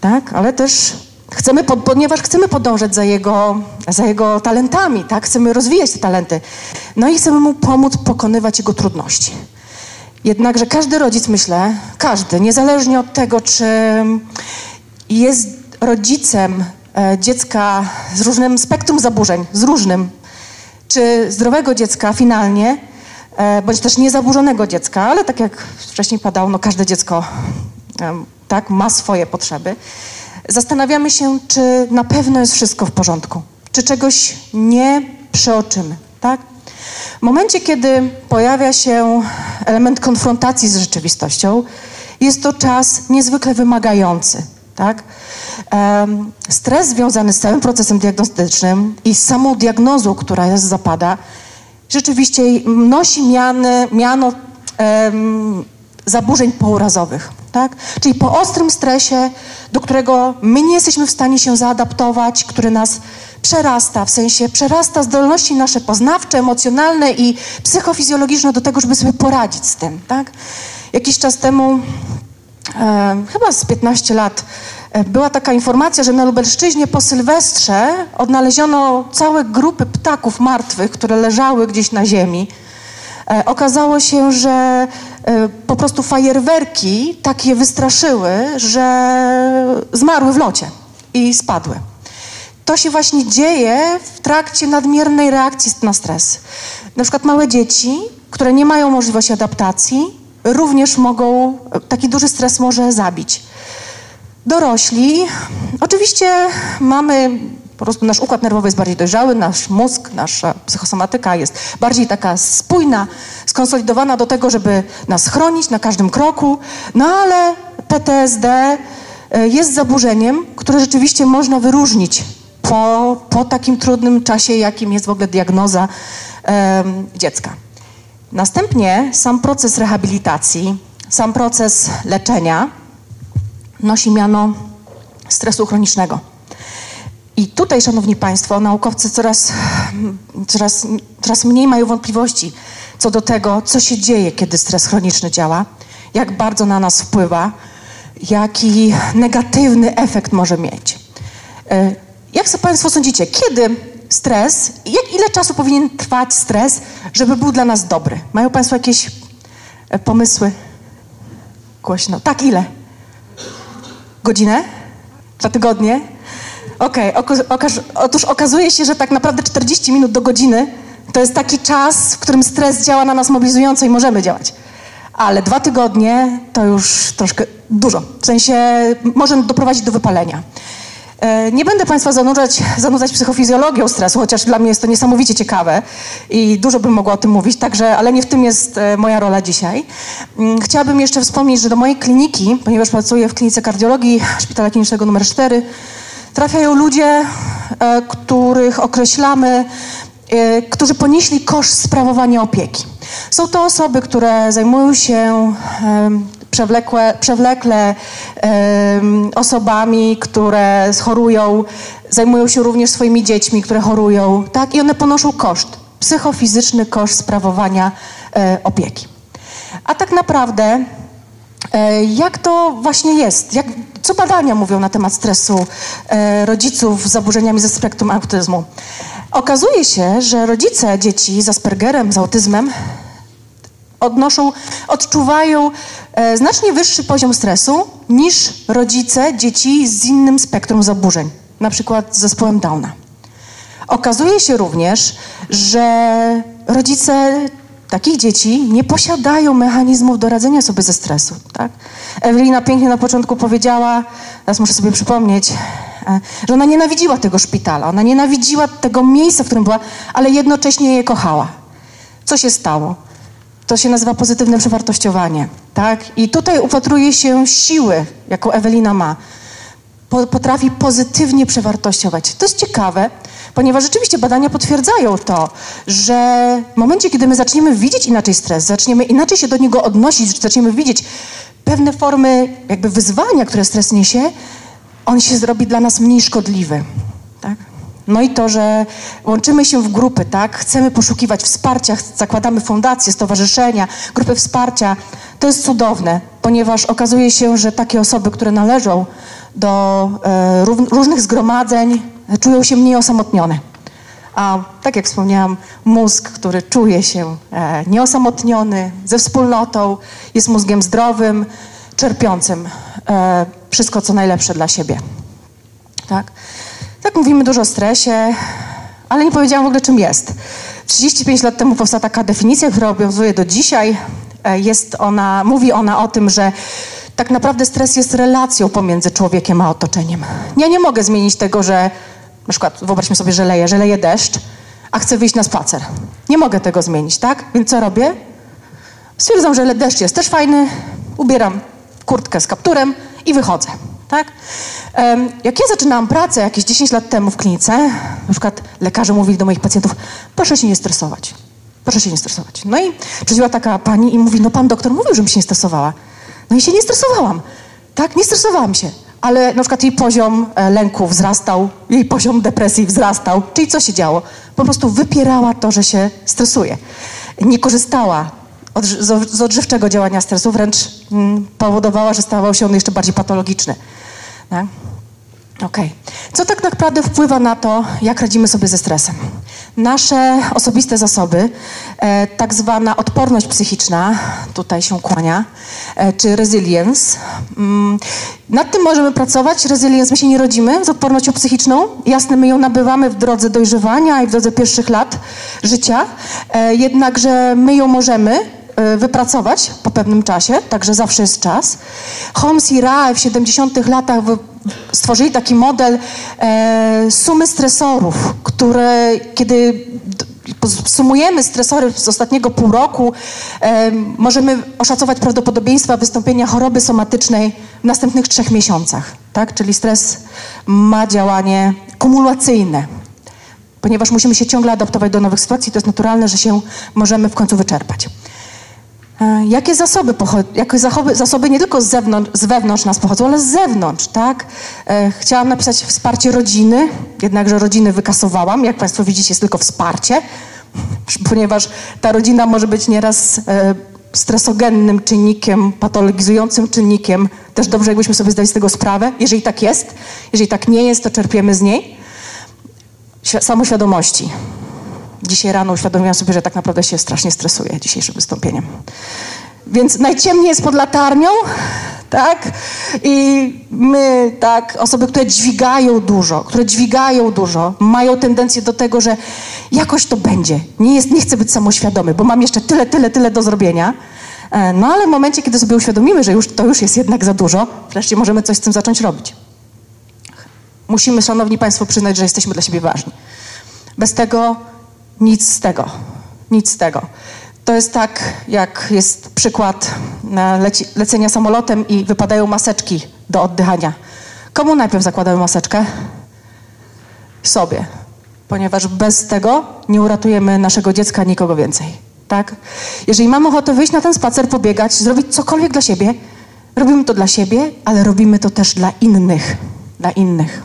Tak? Ale też chcemy, ponieważ chcemy podążać za jego, za jego talentami, tak? Chcemy rozwijać te talenty. No i chcemy mu pomóc pokonywać jego trudności. Jednakże każdy rodzic, myślę, każdy, niezależnie od tego, czy jest rodzicem dziecka z różnym spektrum zaburzeń, z różnym, czy zdrowego dziecka finalnie, e, bądź też niezaburzonego dziecka, ale tak jak wcześniej padało, no każde dziecko tak, ma swoje potrzeby. Zastanawiamy się, czy na pewno jest wszystko w porządku, czy czegoś nie przeoczymy, tak? W momencie, kiedy pojawia się element konfrontacji z rzeczywistością, jest to czas niezwykle wymagający. Tak? Stres związany z całym procesem diagnostycznym i z samą diagnozą, która jest zapada, rzeczywiście nosi miany, miano um, zaburzeń pourazowych. Tak? Czyli po ostrym stresie, do którego my nie jesteśmy w stanie się zaadaptować, który nas przerasta, w sensie przerasta zdolności nasze poznawcze, emocjonalne i psychofizjologiczne do tego, żeby sobie poradzić z tym. Tak? Jakiś czas temu, e, chyba z 15 lat, była taka informacja, że na Lubelszczyźnie po Sylwestrze odnaleziono całe grupy ptaków martwych, które leżały gdzieś na ziemi. E, okazało się, że e, po prostu fajerwerki tak je wystraszyły, że zmarły w locie i spadły. To się właśnie dzieje w trakcie nadmiernej reakcji na stres. Na przykład małe dzieci, które nie mają możliwości adaptacji, również mogą, taki duży stres może zabić. Dorośli, oczywiście mamy, po prostu nasz układ nerwowy jest bardziej dojrzały, nasz mózg, nasza psychosomatyka jest bardziej taka spójna, skonsolidowana do tego, żeby nas chronić na każdym kroku, no ale PTSD e, jest zaburzeniem, które rzeczywiście można wyróżnić po, po takim trudnym czasie, jakim jest w ogóle diagnoza um, dziecka. Następnie sam proces rehabilitacji, sam proces leczenia nosi miano stresu chronicznego. I tutaj, Szanowni Państwo, naukowcy coraz, coraz, coraz mniej mają wątpliwości co do tego, co się dzieje, kiedy stres chroniczny działa, jak bardzo na nas wpływa, jaki negatywny efekt może mieć. E, jak sobie Państwo sądzicie, kiedy stres, jak, ile czasu powinien trwać stres, żeby był dla nas dobry? Mają Państwo jakieś e, pomysły? Głośno. Tak, ile? Godzinę? Dwa tygodnie? Okej, okay. otóż okazuje się, że tak naprawdę 40 minut do godziny to jest taki czas, w którym stres działa na nas mobilizująco i możemy działać. Ale dwa tygodnie to już troszkę dużo. W sensie może doprowadzić do wypalenia. E, nie będę Państwa zanurzać, zanudzać psychofizjologią stresu, chociaż dla mnie jest to niesamowicie ciekawe i dużo bym mogła o tym mówić, także, ale nie w tym jest e, moja rola dzisiaj. Mm, chciałabym jeszcze wspomnieć, że do mojej kliniki, ponieważ pracuję w klinice kardiologii Szpitala Klinicznego nr 4, trafiają ludzie, e, których określamy, którzy ponieśli koszt sprawowania opieki. Są to osoby, które zajmują się przewlekłe, przewlekle osobami, które chorują, zajmują się również swoimi dziećmi, które chorują, tak? I one ponoszą koszt, psychofizyczny koszt sprawowania e, opieki. A tak naprawdę, e, jak to właśnie jest? Jak, co badania mówią na temat stresu e, rodziców z zaburzeniami ze spektrum autyzmu? Okazuje się, że rodzice dzieci z Aspergerem, z autyzmem odnoszą, odczuwają e, znacznie wyższy poziom stresu niż rodzice dzieci z innym spektrum zaburzeń, na przykład z zespołem Downa. Okazuje się również, że rodzice takich dzieci nie posiadają mechanizmów do radzenia sobie ze stresu. Tak? Ewelina pięknie na początku powiedziała, teraz muszę sobie przypomnieć, e, że ona nienawidziła tego szpitala, ona nienawidziła tego miejsca, w którym była, ale jednocześnie je kochała. Co się stało? To się nazywa pozytywne przewartościowanie, tak? I tutaj upatruje się siły, jaką Ewelina ma. Potrafi pozytywnie przewartościować. To jest ciekawe, ponieważ rzeczywiście badania potwierdzają to, że w momencie, kiedy my zaczniemy widzieć inaczej stres, zaczniemy inaczej się do niego odnosić, zaczniemy widzieć pewne formy jakby wyzwania, które stres niesie, on się zrobi dla nas mniej szkodliwy. No i to, że łączymy się w grupy, tak? Chcemy poszukiwać wsparcia, zakładamy fundacje, stowarzyszenia, grupy wsparcia. To jest cudowne, ponieważ okazuje się, że takie osoby, które należą do e, różnych zgromadzeń, czują się mniej osamotnione. A tak jak wspomniałam, mózg, który czuje się e, nieosamotniony, ze wspólnotą, jest mózgiem zdrowym, czerpiącym e, wszystko, co najlepsze dla siebie. Tak? Tak mówimy dużo o stresie, ale nie powiedziałam w ogóle, czym jest. 35 lat temu powstała taka definicja, która obowiązuje do dzisiaj. E, jest ona, mówi ona o tym, że tak naprawdę stres jest relacją pomiędzy człowiekiem a otoczeniem. Ja nie mogę zmienić tego, że na przykład wyobraźmy sobie, że leje, że leje deszcz, a chcę wyjść na spacer. Nie mogę tego zmienić, tak? Więc co robię? Stwierdzam, że deszcz jest też fajny, ubieram kurtkę z kapturem i wychodzę, tak? Jak ja zaczynałam pracę jakieś 10 lat temu w klinice, na przykład lekarze mówili do moich pacjentów, proszę się nie stresować. Proszę się nie stresować. No i przychodziła taka pani i mówi, no pan doktor mówił, żebym się nie stresowała. No i się nie stresowałam. Tak, nie stresowałam się ale na przykład jej poziom e, lęku wzrastał, jej poziom depresji wzrastał. Czyli co się działo? Po prostu wypierała to, że się stresuje. Nie korzystała od, z, z odżywczego działania stresu, wręcz mm, powodowała, że stawał się on jeszcze bardziej patologiczny. Tak? Okay. Co tak naprawdę wpływa na to, jak radzimy sobie ze stresem? Nasze osobiste zasoby, e, tak zwana odporność psychiczna, tutaj się kłania, e, czy resilience. Mm, nad tym możemy pracować. Resilience, my się nie rodzimy z odpornością psychiczną. Jasne, my ją nabywamy w drodze dojrzewania i w drodze pierwszych lat życia. E, jednakże my ją możemy wypracować po pewnym czasie, także zawsze jest czas. Holmes i Rae w 70 latach stworzyli taki model e, sumy stresorów, które kiedy sumujemy stresory z ostatniego pół roku, e, możemy oszacować prawdopodobieństwa wystąpienia choroby somatycznej w następnych trzech miesiącach. Tak? Czyli stres ma działanie kumulacyjne. Ponieważ musimy się ciągle adaptować do nowych sytuacji, to jest naturalne, że się możemy w końcu wyczerpać. E, jakie zasoby, jakie zasoby, zasoby nie tylko z, zewnątrz, z wewnątrz nas pochodzą, ale z zewnątrz, tak? E, chciałam napisać wsparcie rodziny, jednakże rodziny wykasowałam. Jak Państwo widzicie, jest tylko wsparcie, ponieważ ta rodzina może być nieraz e, stresogennym czynnikiem, patologizującym czynnikiem. Też dobrze, jakbyśmy sobie zdali z tego sprawę. Jeżeli tak jest, jeżeli tak nie jest, to czerpiemy z niej. Samoświadomości. Dzisiaj rano uświadomiłam sobie, że tak naprawdę się strasznie stresuję dzisiejszym wystąpieniem. Więc najciemniej jest pod latarnią, tak? I my, tak, osoby, które dźwigają dużo, które dźwigają dużo, mają tendencję do tego, że jakoś to będzie. Nie, jest, nie chcę być samoświadomy, bo mam jeszcze tyle, tyle, tyle do zrobienia. E, no ale w momencie, kiedy sobie uświadomimy, że już, to już jest jednak za dużo, wreszcie możemy coś z tym zacząć robić. Musimy, szanowni państwo, przyznać, że jesteśmy dla siebie ważni. Bez tego nic z tego. Nic z tego. To jest tak, jak jest przykład leci, lecenia samolotem i wypadają maseczki do oddychania. Komu najpierw zakładają maseczkę? Sobie. Ponieważ bez tego nie uratujemy naszego dziecka, nikogo więcej. Tak? Jeżeli mamy ochotę wyjść na ten spacer, pobiegać, zrobić cokolwiek dla siebie, robimy to dla siebie, ale robimy to też dla innych. Dla innych.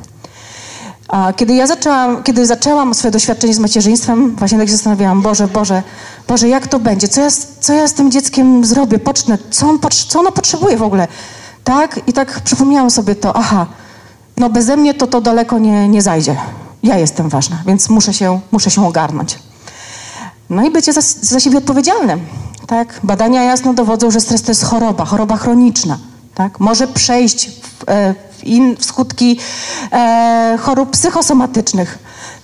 Kiedy ja zaczęłam, kiedy zaczęłam swoje doświadczenie z macierzyństwem, właśnie tak się zastanawiałam, Boże, Boże, Boże, jak to będzie? Co ja, co ja z tym dzieckiem zrobię? Pocznę? Co, on, co ono potrzebuje w ogóle? Tak? I tak przypomniałam sobie to, aha, no beze mnie to to daleko nie, nie zajdzie. Ja jestem ważna, więc muszę się, muszę się ogarnąć. No i bycie za, za siebie odpowiedzialnym. Tak? Badania jasno dowodzą, że stres to jest choroba, choroba chroniczna. Tak? Może przejść w, e, in, w skutki e, chorób psychosomatycznych.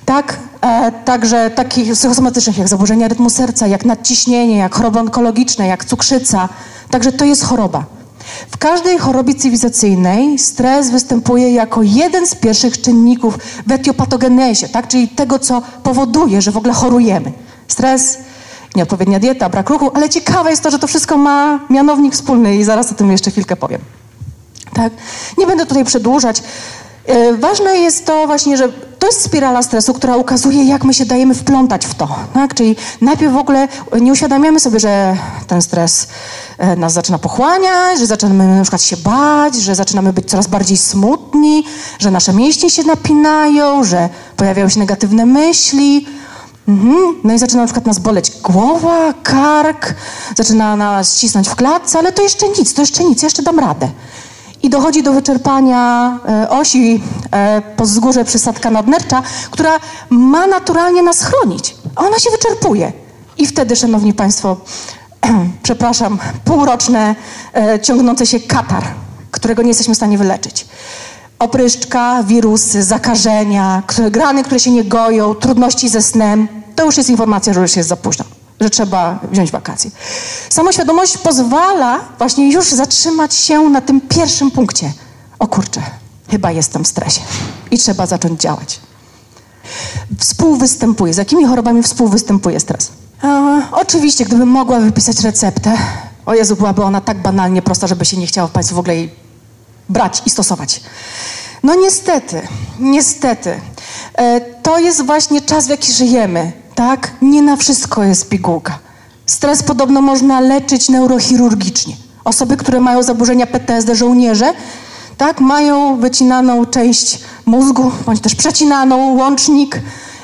Tak, e, także takich psychosomatycznych jak zaburzenia rytmu serca, jak nadciśnienie, jak choroby onkologiczne, jak cukrzyca. Także to jest choroba. W każdej chorobie cywilizacyjnej stres występuje jako jeden z pierwszych czynników w etiopatogenezie, tak? czyli tego, co powoduje, że w ogóle chorujemy. Stres, nieodpowiednia dieta, brak ruchu, ale ciekawe jest to, że to wszystko ma mianownik wspólny i zaraz o tym jeszcze chwilkę powiem. Tak? Nie będę tutaj przedłużać. E, ważne jest to właśnie, że to jest spirala stresu, która ukazuje, jak my się dajemy wplątać w to. Tak? Czyli najpierw w ogóle nie uświadamiamy sobie, że ten stres e, nas zaczyna pochłaniać, że zaczynamy na przykład się bać, że zaczynamy być coraz bardziej smutni, że nasze mięśnie się napinają, że pojawiają się negatywne myśli. Mhm. No i zaczyna na przykład nas boleć głowa, kark, zaczyna nas cisnąć w klatce, ale to jeszcze nic, to jeszcze nic, jeszcze dam radę i dochodzi do wyczerpania e, osi e, po wzgórze przysadka nadnercza, która ma naturalnie nas chronić. A ona się wyczerpuje. I wtedy, szanowni państwo, przepraszam, półroczne, e, ciągnące się katar, którego nie jesteśmy w stanie wyleczyć. Opryszczka, wirusy, zakażenia, które, grany, które się nie goją, trudności ze snem, to już jest informacja, że już jest za późno że trzeba wziąć wakacje. Samoświadomość pozwala właśnie już zatrzymać się na tym pierwszym punkcie. O kurczę, chyba jestem w stresie i trzeba zacząć działać. Współwystępuje. Z jakimi chorobami współwystępuje stres? E, oczywiście, gdybym mogła wypisać receptę, o Jezu, byłaby ona tak banalnie prosta, żeby się nie chciało Państwu w ogóle jej brać i stosować. No niestety, niestety. E, to jest właśnie czas, w jaki żyjemy tak? Nie na wszystko jest pigułka. Stres podobno można leczyć neurochirurgicznie. Osoby, które mają zaburzenia PTSD, żołnierze, tak, mają wycinaną część mózgu, bądź też przecinaną, łącznik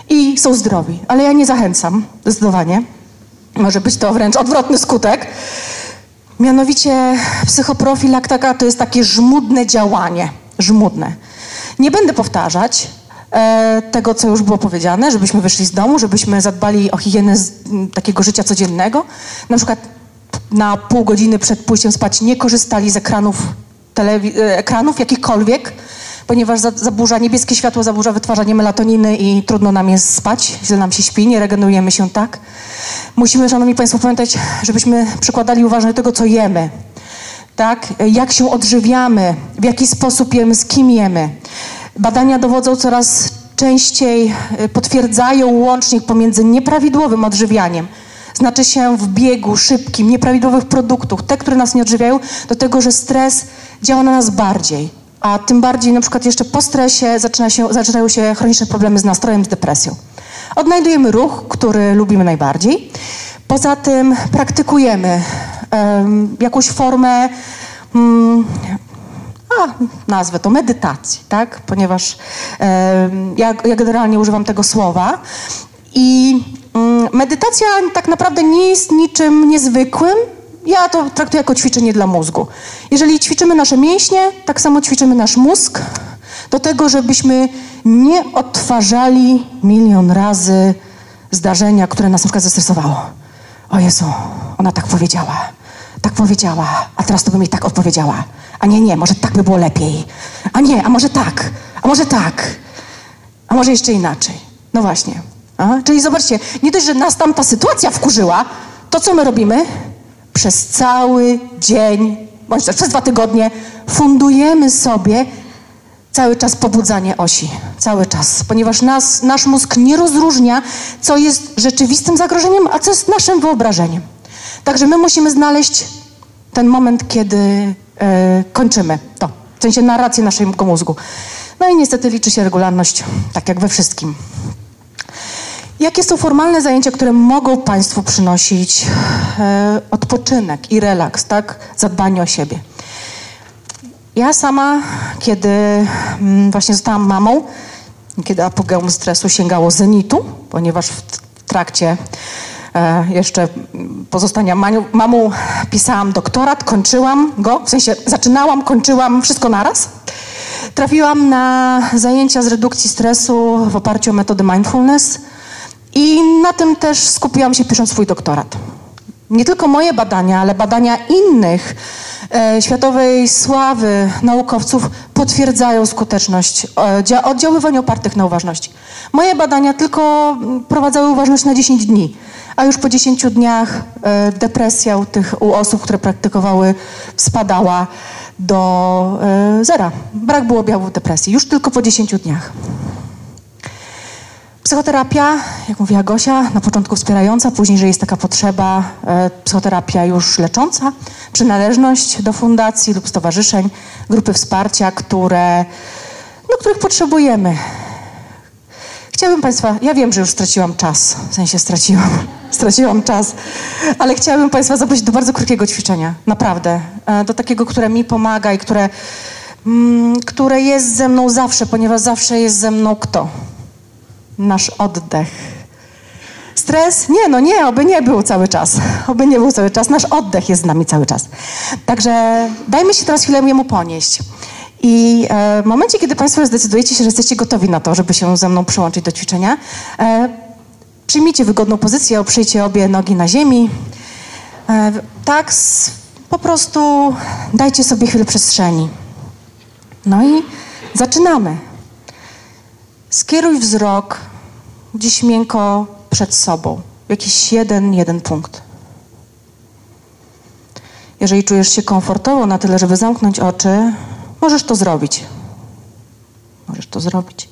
i są zdrowi. Ale ja nie zachęcam, zdecydowanie. Może być to wręcz odwrotny skutek. Mianowicie psychoprofilaktaka to jest takie żmudne działanie. Żmudne. Nie będę powtarzać, E, tego, co już było powiedziane, żebyśmy wyszli z domu, żebyśmy zadbali o higienę takiego życia codziennego. Na przykład na pół godziny przed pójściem spać nie korzystali z ekranów, e, ekranów jakichkolwiek, ponieważ zaburza, niebieskie światło zaburza wytwarzanie melatoniny i trudno nam jest spać, źle nam się śpi, nie regenerujemy się tak. Musimy, Szanowni Państwo, pamiętać, żebyśmy przykładali uwagę do tego, co jemy. Tak? Jak się odżywiamy, w jaki sposób jemy, z kim jemy. Badania dowodzą coraz częściej, y, potwierdzają łącznik pomiędzy nieprawidłowym odżywianiem, znaczy się w biegu szybkim, nieprawidłowych produktów, te, które nas nie odżywiają, do tego, że stres działa na nas bardziej. A tym bardziej na przykład jeszcze po stresie zaczyna się, zaczynają się chroniczne problemy z nastrojem, z depresją. Odnajdujemy ruch, który lubimy najbardziej. Poza tym praktykujemy um, jakąś formę um, a, nazwę to medytacji, tak? Ponieważ e, ja, ja generalnie używam tego słowa. I mm, medytacja tak naprawdę nie jest niczym niezwykłym. Ja to traktuję jako ćwiczenie dla mózgu. Jeżeli ćwiczymy nasze mięśnie, tak samo ćwiczymy nasz mózg do tego, żebyśmy nie odtwarzali milion razy zdarzenia, które nas na przykład zestresowało. O Jezu, ona tak powiedziała, tak powiedziała, a teraz to bym jej tak odpowiedziała. A nie, nie, może tak by było lepiej. A nie, a może tak, a może tak, a może jeszcze inaczej. No właśnie. Czyli zobaczcie, nie dość, że nas tam ta sytuacja wkurzyła, to co my robimy? Przez cały dzień, bądź też przez dwa tygodnie fundujemy sobie cały czas pobudzanie osi. Cały czas. Ponieważ nas, nasz mózg nie rozróżnia, co jest rzeczywistym zagrożeniem, a co jest naszym wyobrażeniem. Także my musimy znaleźć ten moment, kiedy e, kończymy to. W sensie narrację naszego mózgu. No i niestety liczy się regularność, tak jak we wszystkim. Jakie są formalne zajęcia, które mogą Państwu przynosić e, odpoczynek i relaks, tak? Zadbanie o siebie. Ja sama, kiedy mm, właśnie zostałam mamą, kiedy apogeum stresu sięgało zenitu, ponieważ w trakcie E, jeszcze pozostania mamą pisałam doktorat, kończyłam go, w sensie zaczynałam, kończyłam, wszystko naraz. Trafiłam na zajęcia z redukcji stresu w oparciu o metody mindfulness i na tym też skupiłam się pisząc swój doktorat. Nie tylko moje badania, ale badania innych e, światowej sławy naukowców potwierdzają skuteczność e, oddziaływań opartych na uważności. Moje badania tylko mm, prowadzały uważność na 10 dni, a już po 10 dniach e, depresja u tych u osób, które praktykowały, spadała do zera. Brak było objawów depresji, już tylko po 10 dniach. Psychoterapia, jak mówiła Gosia, na początku wspierająca, później, że jest taka potrzeba, e, psychoterapia już lecząca, przynależność do fundacji lub stowarzyszeń, grupy wsparcia, które, no, których potrzebujemy. Chciałabym Państwa, ja wiem, że już straciłam czas, w sensie straciłam, straciłam czas, ale chciałabym Państwa zaprosić do bardzo krótkiego ćwiczenia, naprawdę, e, do takiego, które mi pomaga i które, mm, które jest ze mną zawsze, ponieważ zawsze jest ze mną kto? Nasz oddech. Stres? Nie, no nie, oby nie był cały czas. Oby nie był cały czas. Nasz oddech jest z nami cały czas. Także dajmy się teraz chwilę jemu ponieść. I e, w momencie, kiedy Państwo zdecydujecie się, że jesteście gotowi na to, żeby się ze mną przyłączyć do ćwiczenia, e, przyjmijcie wygodną pozycję, oprzyjcie obie nogi na ziemi. E, tak, po prostu dajcie sobie chwilę przestrzeni. No i zaczynamy. Skieruj wzrok gdzieś miękko przed sobą, jakiś jeden, jeden punkt. Jeżeli czujesz się komfortowo na tyle, żeby zamknąć oczy, możesz to zrobić. Możesz to zrobić.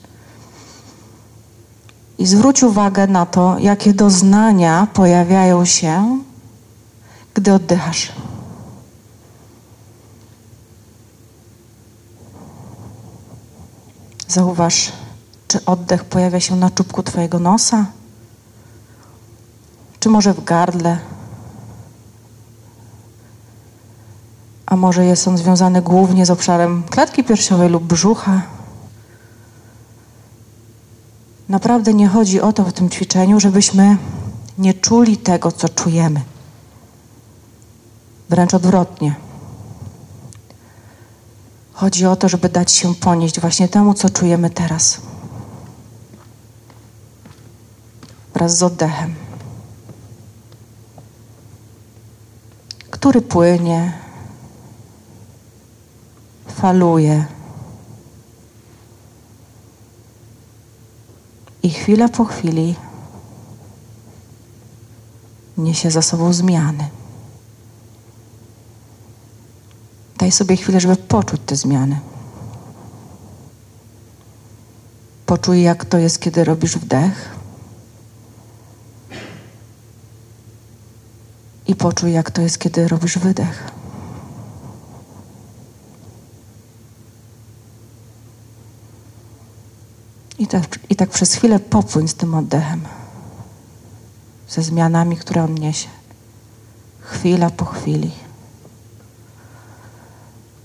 I zwróć uwagę na to, jakie doznania pojawiają się, gdy oddychasz. Zauważ czy oddech pojawia się na czubku Twojego nosa? Czy może w gardle? A może jest on związany głównie z obszarem klatki piersiowej lub brzucha? Naprawdę nie chodzi o to w tym ćwiczeniu, żebyśmy nie czuli tego, co czujemy. Wręcz odwrotnie. Chodzi o to, żeby dać się ponieść właśnie temu, co czujemy teraz. Wraz z oddechem, który płynie, faluje. I chwila po chwili niesie za sobą zmiany. Daj sobie chwilę, żeby poczuć te zmiany. Poczuj, jak to jest, kiedy robisz wdech. Poczuj, jak to jest, kiedy robisz wydech. I tak, I tak przez chwilę popłyń z tym oddechem, ze zmianami, które on niesie. Chwila po chwili.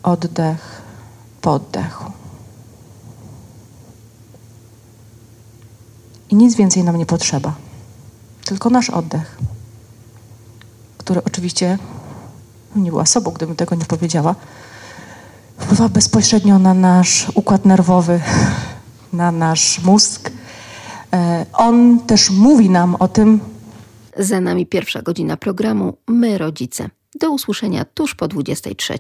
Oddech po oddechu. I nic więcej nam nie potrzeba. Tylko nasz oddech które oczywiście nie była sobą, gdybym tego nie powiedziała, wpływa bezpośrednio na nasz układ nerwowy, na nasz mózg. E, on też mówi nam o tym. Za nami pierwsza godzina programu My Rodzice. Do usłyszenia tuż po 23.